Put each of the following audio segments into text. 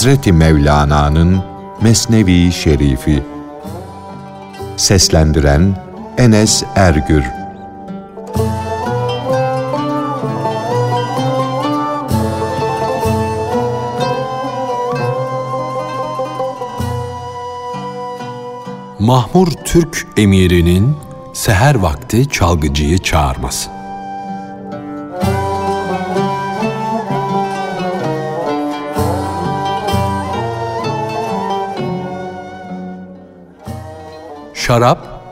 Hazreti Mevlana'nın Mesnevi Şerifi Seslendiren Enes Ergür Mahmur Türk emirinin seher vakti çalgıcıyı çağırması. Şarap,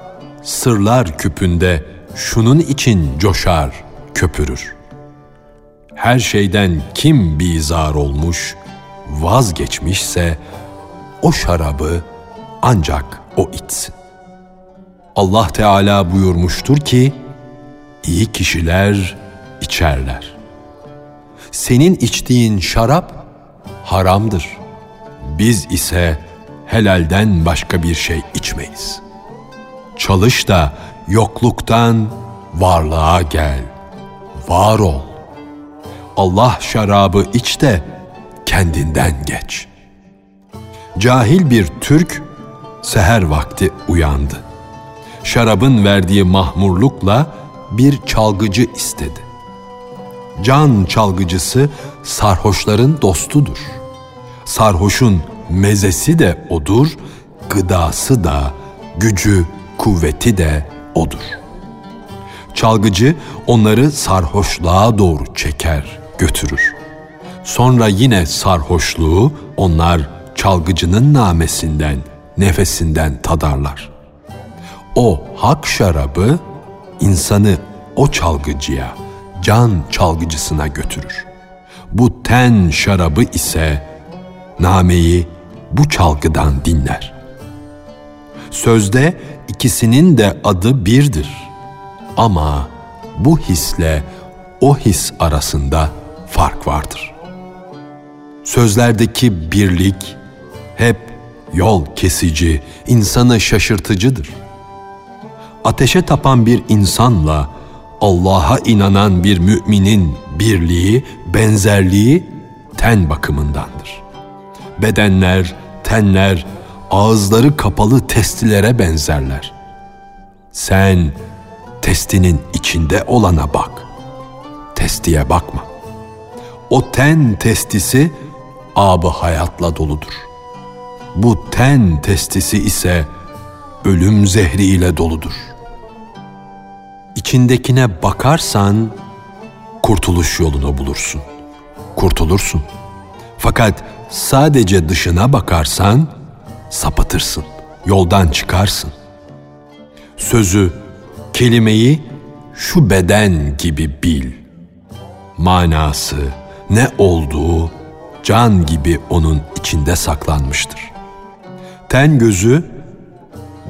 sırlar küpünde şunun için coşar, köpürür. Her şeyden kim bizar olmuş, vazgeçmişse o şarabı ancak o içsin. Allah Teala buyurmuştur ki, iyi kişiler içerler. Senin içtiğin şarap haramdır. Biz ise helalden başka bir şey içmeyiz.'' Çalış da yokluktan varlığa gel. Var ol. Allah şarabı iç de kendinden geç. Cahil bir Türk seher vakti uyandı. Şarabın verdiği mahmurlukla bir çalgıcı istedi. Can çalgıcısı sarhoşların dostudur. Sarhoşun mezesi de odur, gıdası da, gücü kuvveti de odur. Çalgıcı onları sarhoşluğa doğru çeker, götürür. Sonra yine sarhoşluğu onlar çalgıcının namesinden, nefesinden tadarlar. O hak şarabı insanı o çalgıcıya, can çalgıcısına götürür. Bu ten şarabı ise nameyi bu çalgıdan dinler. Sözde ikisinin de adı birdir. Ama bu hisle o his arasında fark vardır. Sözlerdeki birlik hep yol kesici, insanı şaşırtıcıdır. Ateşe tapan bir insanla Allah'a inanan bir müminin birliği, benzerliği ten bakımındandır. Bedenler, tenler ağızları kapalı testilere benzerler. Sen testinin içinde olana bak. Testiye bakma. O ten testisi abı hayatla doludur. Bu ten testisi ise ölüm zehri ile doludur. İçindekine bakarsan kurtuluş yolunu bulursun. Kurtulursun. Fakat sadece dışına bakarsan sapatırsın, yoldan çıkarsın. Sözü, kelimeyi şu beden gibi bil. Manası, ne olduğu can gibi onun içinde saklanmıştır. Ten gözü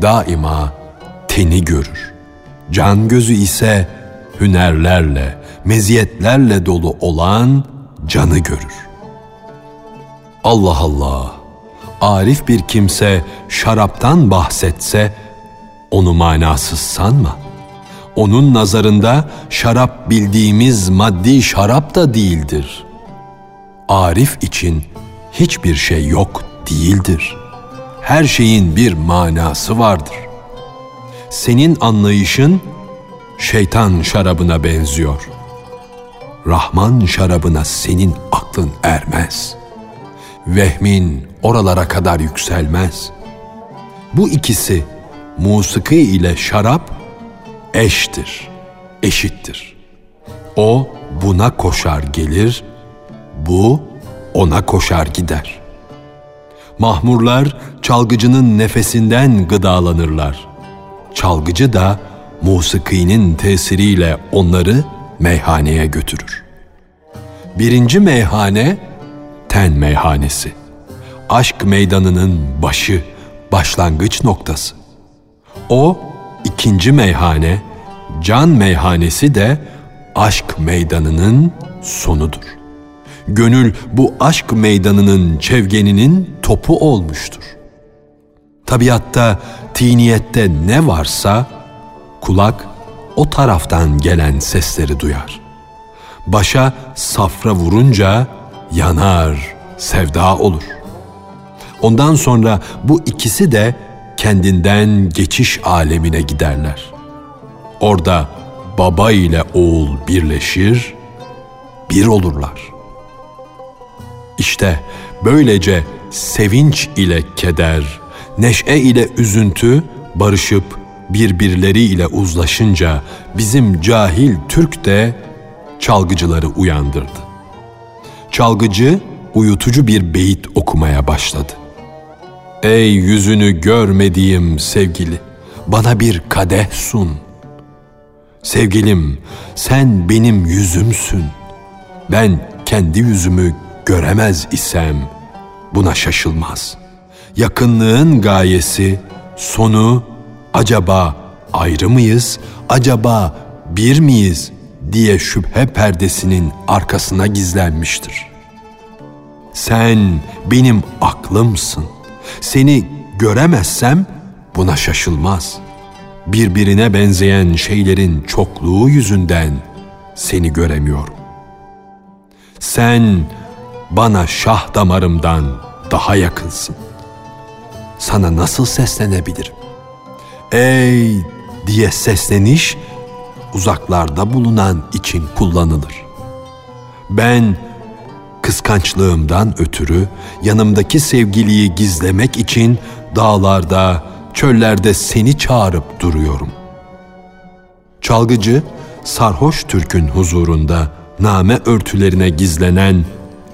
daima teni görür. Can gözü ise hünerlerle, meziyetlerle dolu olan canı görür. Allah Allah! Arif bir kimse şaraptan bahsetse onu manasız sanma. Onun nazarında şarap bildiğimiz maddi şarap da değildir. Arif için hiçbir şey yok değildir. Her şeyin bir manası vardır. Senin anlayışın şeytan şarabına benziyor. Rahman şarabına senin aklın ermez. Vehmin oralara kadar yükselmez. Bu ikisi musiki ile şarap eştir, eşittir. O buna koşar gelir, bu ona koşar gider. Mahmurlar çalgıcının nefesinden gıdalanırlar. Çalgıcı da musikinin tesiriyle onları meyhaneye götürür. Birinci meyhane ten meyhanesi aşk meydanının başı, başlangıç noktası. O ikinci meyhane, can meyhanesi de aşk meydanının sonudur. Gönül bu aşk meydanının çevgeninin topu olmuştur. Tabiatta, tiniyette ne varsa kulak o taraftan gelen sesleri duyar. Başa safra vurunca yanar, sevda olur.'' Ondan sonra bu ikisi de kendinden geçiş alemine giderler. Orada baba ile oğul birleşir, bir olurlar. İşte böylece sevinç ile keder, neşe ile üzüntü barışıp birbirleriyle uzlaşınca bizim cahil Türk de çalgıcıları uyandırdı. Çalgıcı uyutucu bir beyit okumaya başladı. Ey yüzünü görmediğim sevgili, bana bir kadeh sun. Sevgilim, sen benim yüzümsün. Ben kendi yüzümü göremez isem buna şaşılmaz. Yakınlığın gayesi, sonu acaba ayrı mıyız, acaba bir miyiz diye şüphe perdesinin arkasına gizlenmiştir. Sen benim aklımsın. Seni göremezsem buna şaşılmaz. Birbirine benzeyen şeylerin çokluğu yüzünden seni göremiyorum. Sen bana şah damarımdan daha yakınsın. Sana nasıl seslenebilirim? Ey diye sesleniş uzaklarda bulunan için kullanılır. Ben kıskançlığımdan ötürü yanımdaki sevgiliyi gizlemek için dağlarda, çöllerde seni çağırıp duruyorum. Çalgıcı sarhoş Türk'ün huzurunda name örtülerine gizlenen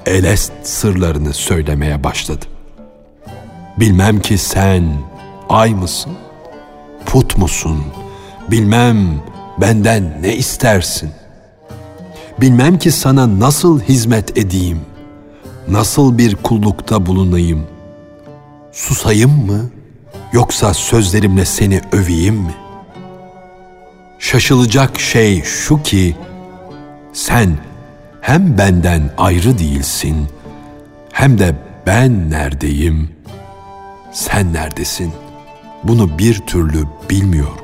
elest sırlarını söylemeye başladı. Bilmem ki sen ay mısın, put musun, bilmem benden ne istersin. Bilmem ki sana nasıl hizmet edeyim, nasıl bir kullukta bulunayım. Susayım mı, yoksa sözlerimle seni öveyim mi? Şaşılacak şey şu ki, sen hem benden ayrı değilsin, hem de ben neredeyim, sen neredesin? Bunu bir türlü bilmiyorum.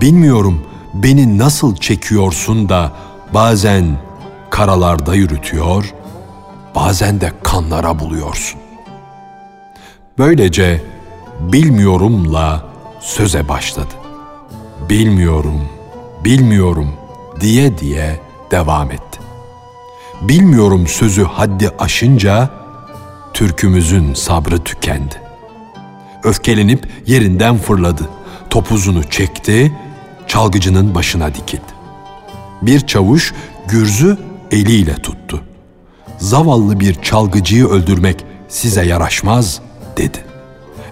Bilmiyorum beni nasıl çekiyorsun da bazen karalarda yürütüyor, bazen de kanlara buluyorsun. Böylece bilmiyorumla söze başladı. Bilmiyorum, bilmiyorum diye diye devam etti. Bilmiyorum sözü haddi aşınca türkümüzün sabrı tükendi. Öfkelenip yerinden fırladı. Topuzunu çekti, çalgıcının başına dikildi. Bir çavuş gürzü eliyle tuttu. Zavallı bir çalgıcıyı öldürmek size yaraşmaz dedi.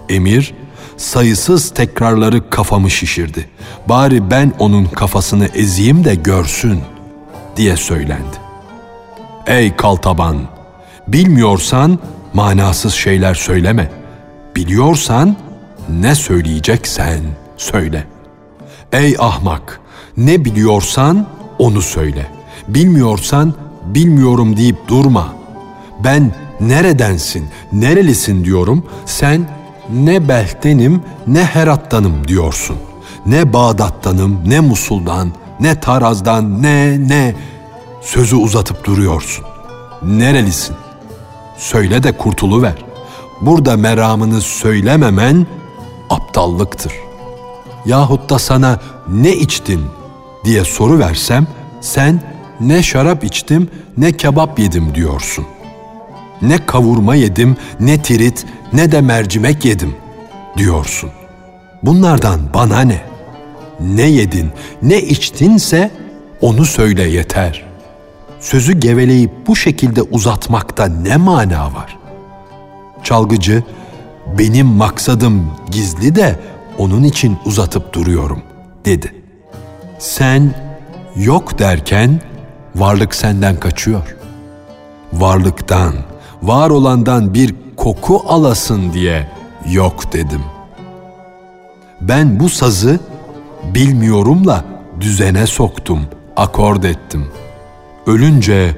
Emir sayısız tekrarları kafamı şişirdi. Bari ben onun kafasını ezeyim de görsün diye söylendi. Ey kaltaban, bilmiyorsan manasız şeyler söyleme. Biliyorsan ne söyleyeceksen söyle. Ey ahmak, ne biliyorsan onu söyle. Bilmiyorsan bilmiyorum deyip durma. Ben neredensin, nerelisin diyorum. Sen ne Belh'tenim ne Herat'tanım diyorsun. Ne Bağdat'tanım, ne Musul'dan, ne Taraz'dan, ne ne sözü uzatıp duruyorsun. Nerelisin? Söyle de kurtuluver. Burada meramını söylememen aptallıktır. Yahut da sana ne içtin diye soru versem sen ne şarap içtim ne kebap yedim diyorsun. Ne kavurma yedim ne tirit ne de mercimek yedim diyorsun. Bunlardan bana ne? Ne yedin ne içtinse onu söyle yeter. Sözü geveleyip bu şekilde uzatmakta ne mana var? Çalgıcı benim maksadım gizli de onun için uzatıp duruyorum dedi. Sen yok derken varlık senden kaçıyor. Varlıktan, var olandan bir koku alasın diye yok dedim. Ben bu sazı bilmiyorumla düzene soktum, akord ettim. Ölünce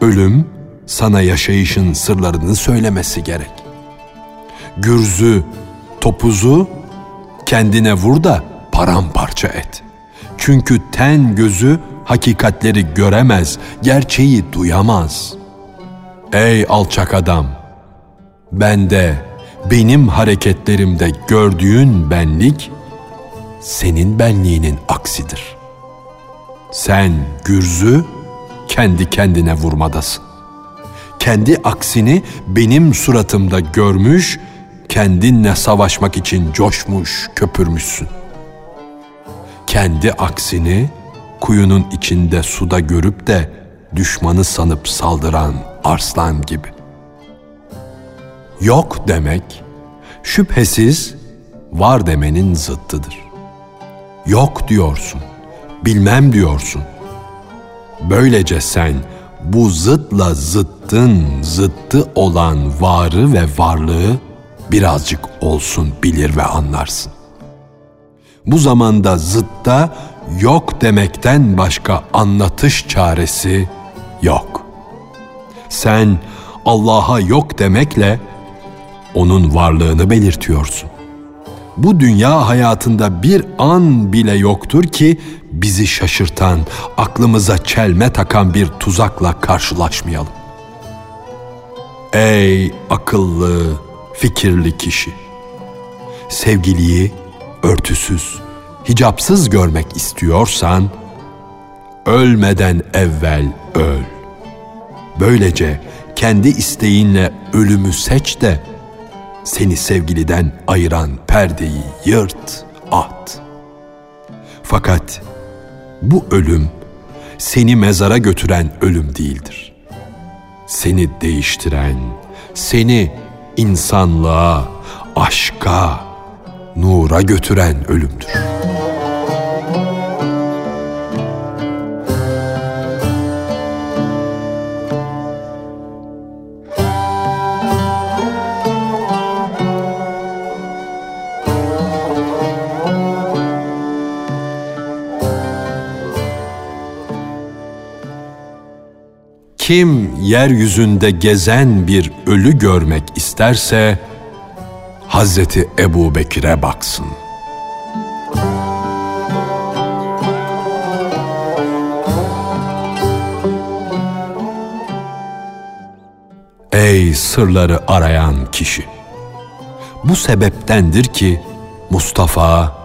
ölüm sana yaşayışın sırlarını söylemesi gerek. Gürzü, topuzu kendine vur da paramparça et. Çünkü ten gözü hakikatleri göremez, gerçeği duyamaz. Ey alçak adam! bende, benim hareketlerimde gördüğün benlik, senin benliğinin aksidir. Sen gürzü kendi kendine vurmadasın. Kendi aksini benim suratımda görmüş, kendinle savaşmak için coşmuş, köpürmüşsün. Kendi aksini kuyunun içinde suda görüp de düşmanı sanıp saldıran arslan gibi. Yok demek şüphesiz var demenin zıttıdır. Yok diyorsun, bilmem diyorsun. Böylece sen bu zıtla zıttın zıttı olan varı ve varlığı birazcık olsun bilir ve anlarsın. Bu zamanda zıtta yok demekten başka anlatış çaresi yok. Sen Allah'a yok demekle onun varlığını belirtiyorsun. Bu dünya hayatında bir an bile yoktur ki bizi şaşırtan, aklımıza çelme takan bir tuzakla karşılaşmayalım. Ey akıllı, fikirli kişi! Sevgiliyi örtüsüz, hicapsız görmek istiyorsan, ölmeden evvel öl. Böylece kendi isteğinle ölümü seç de seni sevgiliden ayıran perdeyi yırt, at. Fakat bu ölüm seni mezara götüren ölüm değildir. Seni değiştiren, seni insanlığa, aşka, nura götüren ölümdür.'' Kim yeryüzünde gezen bir ölü görmek isterse Hazreti Ebu Bekir'e baksın. Ey sırları arayan kişi! Bu sebeptendir ki Mustafa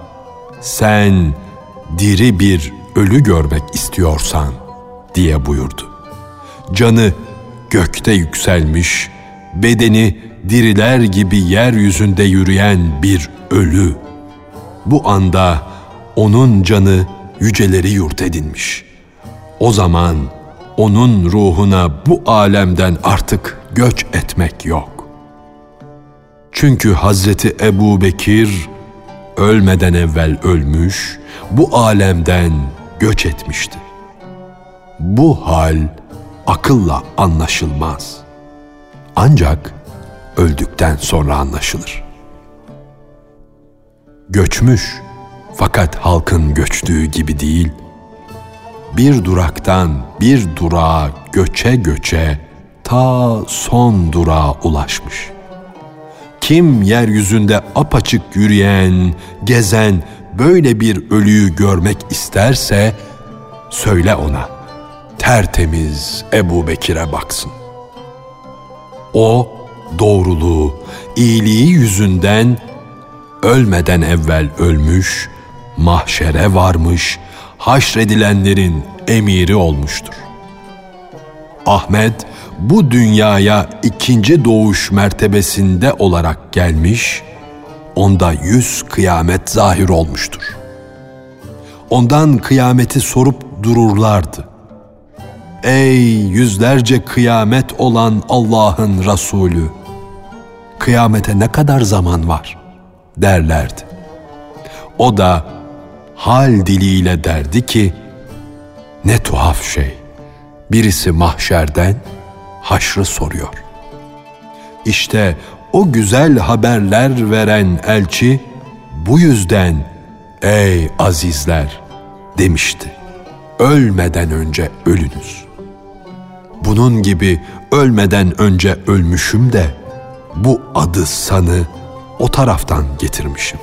sen diri bir ölü görmek istiyorsan diye buyurdu canı gökte yükselmiş, bedeni diriler gibi yeryüzünde yürüyen bir ölü. Bu anda onun canı yüceleri yurt edinmiş. O zaman onun ruhuna bu alemden artık göç etmek yok. Çünkü Hazreti Ebu Bekir ölmeden evvel ölmüş, bu alemden göç etmişti. Bu hal akılla anlaşılmaz. Ancak öldükten sonra anlaşılır. Göçmüş fakat halkın göçtüğü gibi değil. Bir duraktan bir durağa göçe göçe ta son durağa ulaşmış. Kim yeryüzünde apaçık yürüyen, gezen böyle bir ölüyü görmek isterse söyle ona.'' Tertemiz Ebu Bekir'e baksın. O doğruluğu, iyiliği yüzünden ölmeden evvel ölmüş, mahşere varmış, haşredilenlerin emiri olmuştur. Ahmet bu dünyaya ikinci doğuş mertebesinde olarak gelmiş, onda yüz kıyamet zahir olmuştur. Ondan kıyameti sorup dururlardı. Ey yüzlerce kıyamet olan Allah'ın Resulü! Kıyamete ne kadar zaman var? derlerdi. O da hal diliyle derdi ki, ne tuhaf şey. Birisi mahşerden haşrı soruyor. İşte o güzel haberler veren elçi bu yüzden ey azizler demişti. Ölmeden önce ölünüz.'' Bunun gibi ölmeden önce ölmüşüm de bu adı sanı o taraftan getirmişim.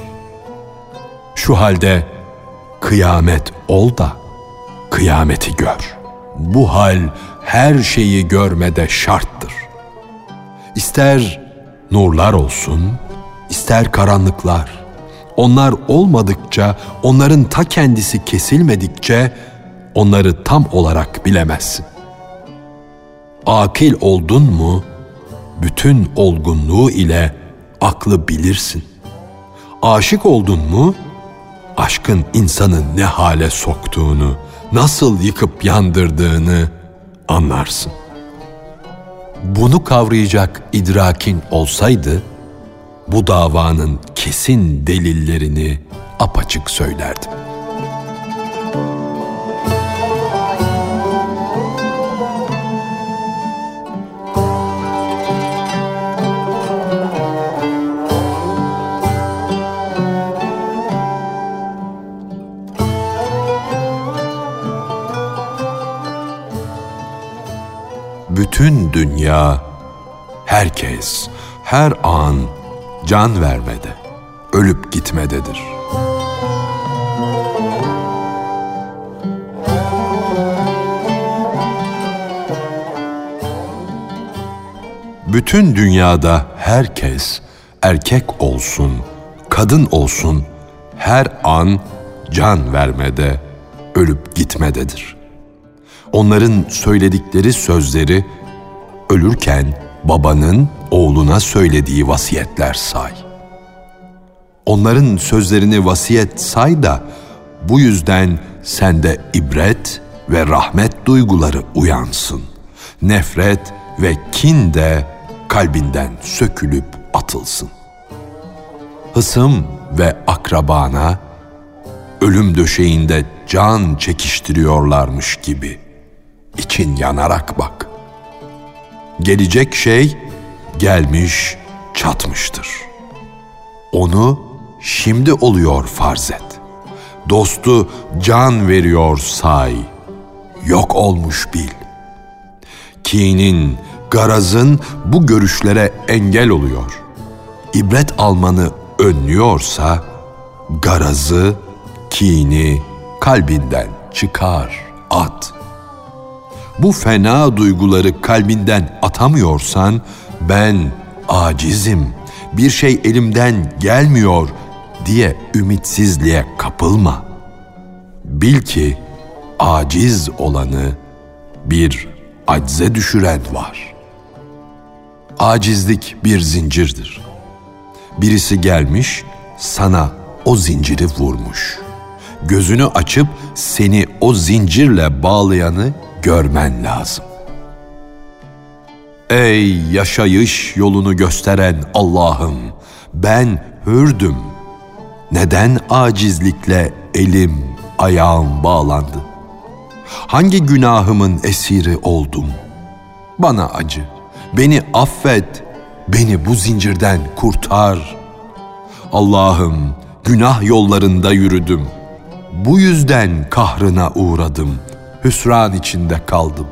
Şu halde kıyamet ol da kıyameti gör. Bu hal her şeyi görmede şarttır. İster nurlar olsun, ister karanlıklar. Onlar olmadıkça, onların ta kendisi kesilmedikçe onları tam olarak bilemezsin. Akil oldun mu, bütün olgunluğu ile aklı bilirsin. Aşık oldun mu, aşkın insanı ne hale soktuğunu, nasıl yıkıp yandırdığını anlarsın. Bunu kavrayacak idrakin olsaydı, bu davanın kesin delillerini apaçık söylerdim. Bütün dünya, herkes, her an can vermede, ölüp gitmededir. Bütün dünyada herkes, erkek olsun, kadın olsun, her an can vermede, ölüp gitmededir.'' onların söyledikleri sözleri ölürken babanın oğluna söylediği vasiyetler say. Onların sözlerini vasiyet say da bu yüzden sende ibret ve rahmet duyguları uyansın. Nefret ve kin de kalbinden sökülüp atılsın. Hısım ve akrabana ölüm döşeğinde can çekiştiriyorlarmış gibi.'' için yanarak bak. Gelecek şey gelmiş, çatmıştır. Onu şimdi oluyor farz et. Dostu can veriyor say, yok olmuş bil. Kinin, garazın bu görüşlere engel oluyor. İbret almanı önlüyorsa, garazı, kini kalbinden çıkar, at.'' Bu fena duyguları kalbinden atamıyorsan ben acizim, bir şey elimden gelmiyor diye ümitsizliğe kapılma. Bil ki aciz olanı bir acze düşüren var. Acizlik bir zincirdir. Birisi gelmiş sana o zinciri vurmuş. Gözünü açıp seni o zincirle bağlayanı görmen lazım. Ey yaşayış yolunu gösteren Allah'ım, ben hürdüm. Neden acizlikle elim, ayağım bağlandı? Hangi günahımın esiri oldum? Bana acı, beni affet, beni bu zincirden kurtar. Allah'ım, günah yollarında yürüdüm. Bu yüzden kahrına uğradım.'' Hüsran içinde kaldım.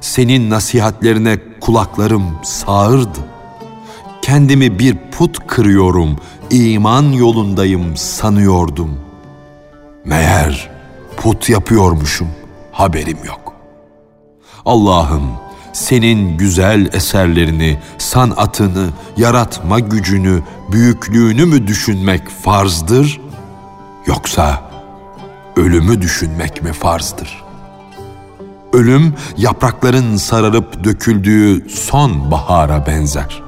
Senin nasihatlerine kulaklarım sağırdı. Kendimi bir put kırıyorum, iman yolundayım sanıyordum. Meğer put yapıyormuşum, haberim yok. Allah'ım senin güzel eserlerini, sanatını, yaratma gücünü, büyüklüğünü mü düşünmek farzdır? Yoksa ölümü düşünmek mi farzdır? Ölüm yaprakların sararıp döküldüğü son bahara benzer.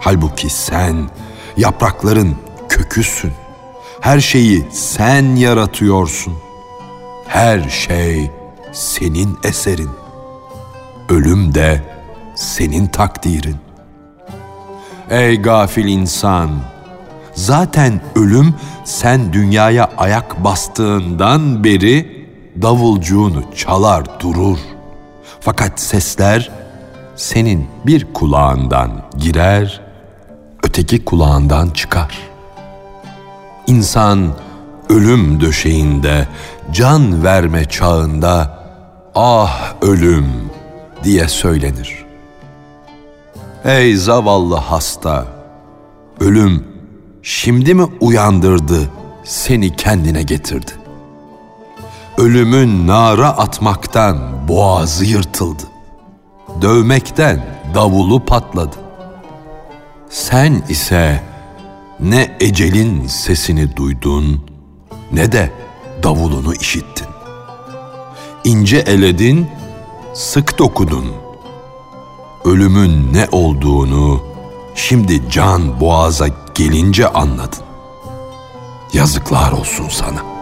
Halbuki sen yaprakların köküsün. Her şeyi sen yaratıyorsun. Her şey senin eserin. Ölüm de senin takdirin. Ey gafil insan! Zaten ölüm sen dünyaya ayak bastığından beri davulcuğunu çalar durur. Fakat sesler senin bir kulağından girer, öteki kulağından çıkar. İnsan ölüm döşeğinde, can verme çağında ah ölüm diye söylenir. Ey zavallı hasta, ölüm şimdi mi uyandırdı, seni kendine getirdi? Ölümün nara atmaktan boğazı yırtıldı. Dövmekten davulu patladı. Sen ise ne ecelin sesini duydun ne de davulunu işittin. İnce eledin, sık dokudun. Ölümün ne olduğunu şimdi can boğaza gelince anladın. Yazıklar olsun sana.